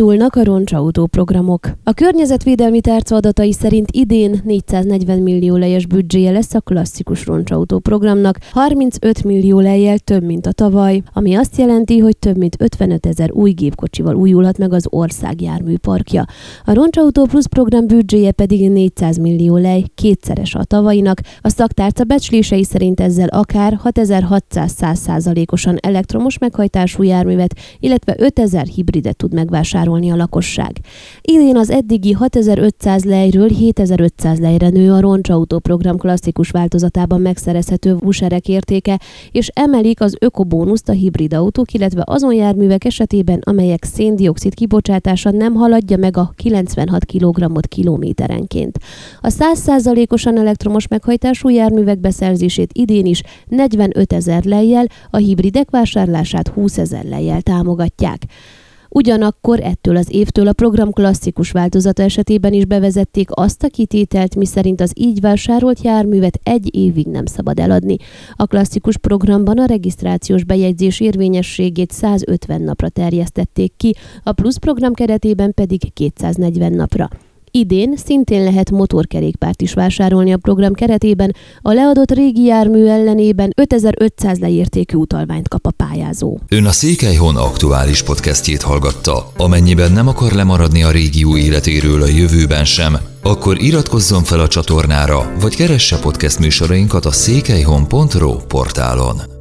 Indulnak a roncsautó programok. A környezetvédelmi tárca adatai szerint idén 440 millió lejes büdzséje lesz a klasszikus roncsautó programnak, 35 millió lejjel több, mint a tavaly, ami azt jelenti, hogy több mint 55 ezer új gépkocsival újulhat meg az ország járműparkja. A roncsautó plusz program büdzséje pedig 400 millió lej, kétszeres a tavalyinak. A szaktárca becslései szerint ezzel akár 6600 százalékosan elektromos meghajtású járművet, illetve 5000 hibridet tud megvásárolni a lakosság. Idén az eddigi 6500 lejről 7500 lejre nő a roncsautó program klasszikus változatában megszerezhető vuserek értéke, és emelik az ökobónuszt a hibrid autók, illetve azon járművek esetében, amelyek széndiokszid kibocsátása nem haladja meg a 96 kg kilométerenként. A 100%-osan elektromos meghajtású járművek beszerzését idén is 45 ezer lejjel, a hibridek vásárlását 20 ezer lejjel támogatják. Ugyanakkor ettől az évtől a program klasszikus változata esetében is bevezették azt a kitételt, miszerint az így vásárolt járművet egy évig nem szabad eladni. A klasszikus programban a regisztrációs bejegyzés érvényességét 150 napra terjesztették ki, a plusz program keretében pedig 240 napra. Idén szintén lehet motorkerékpárt is vásárolni a program keretében, a leadott régi jármű ellenében 5500 leértékű utalványt kap a pályázó. Ön a Székelyhon aktuális podcastjét hallgatta. Amennyiben nem akar lemaradni a régió életéről a jövőben sem, akkor iratkozzon fel a csatornára, vagy keresse podcast műsorainkat a székelyhon.pro portálon.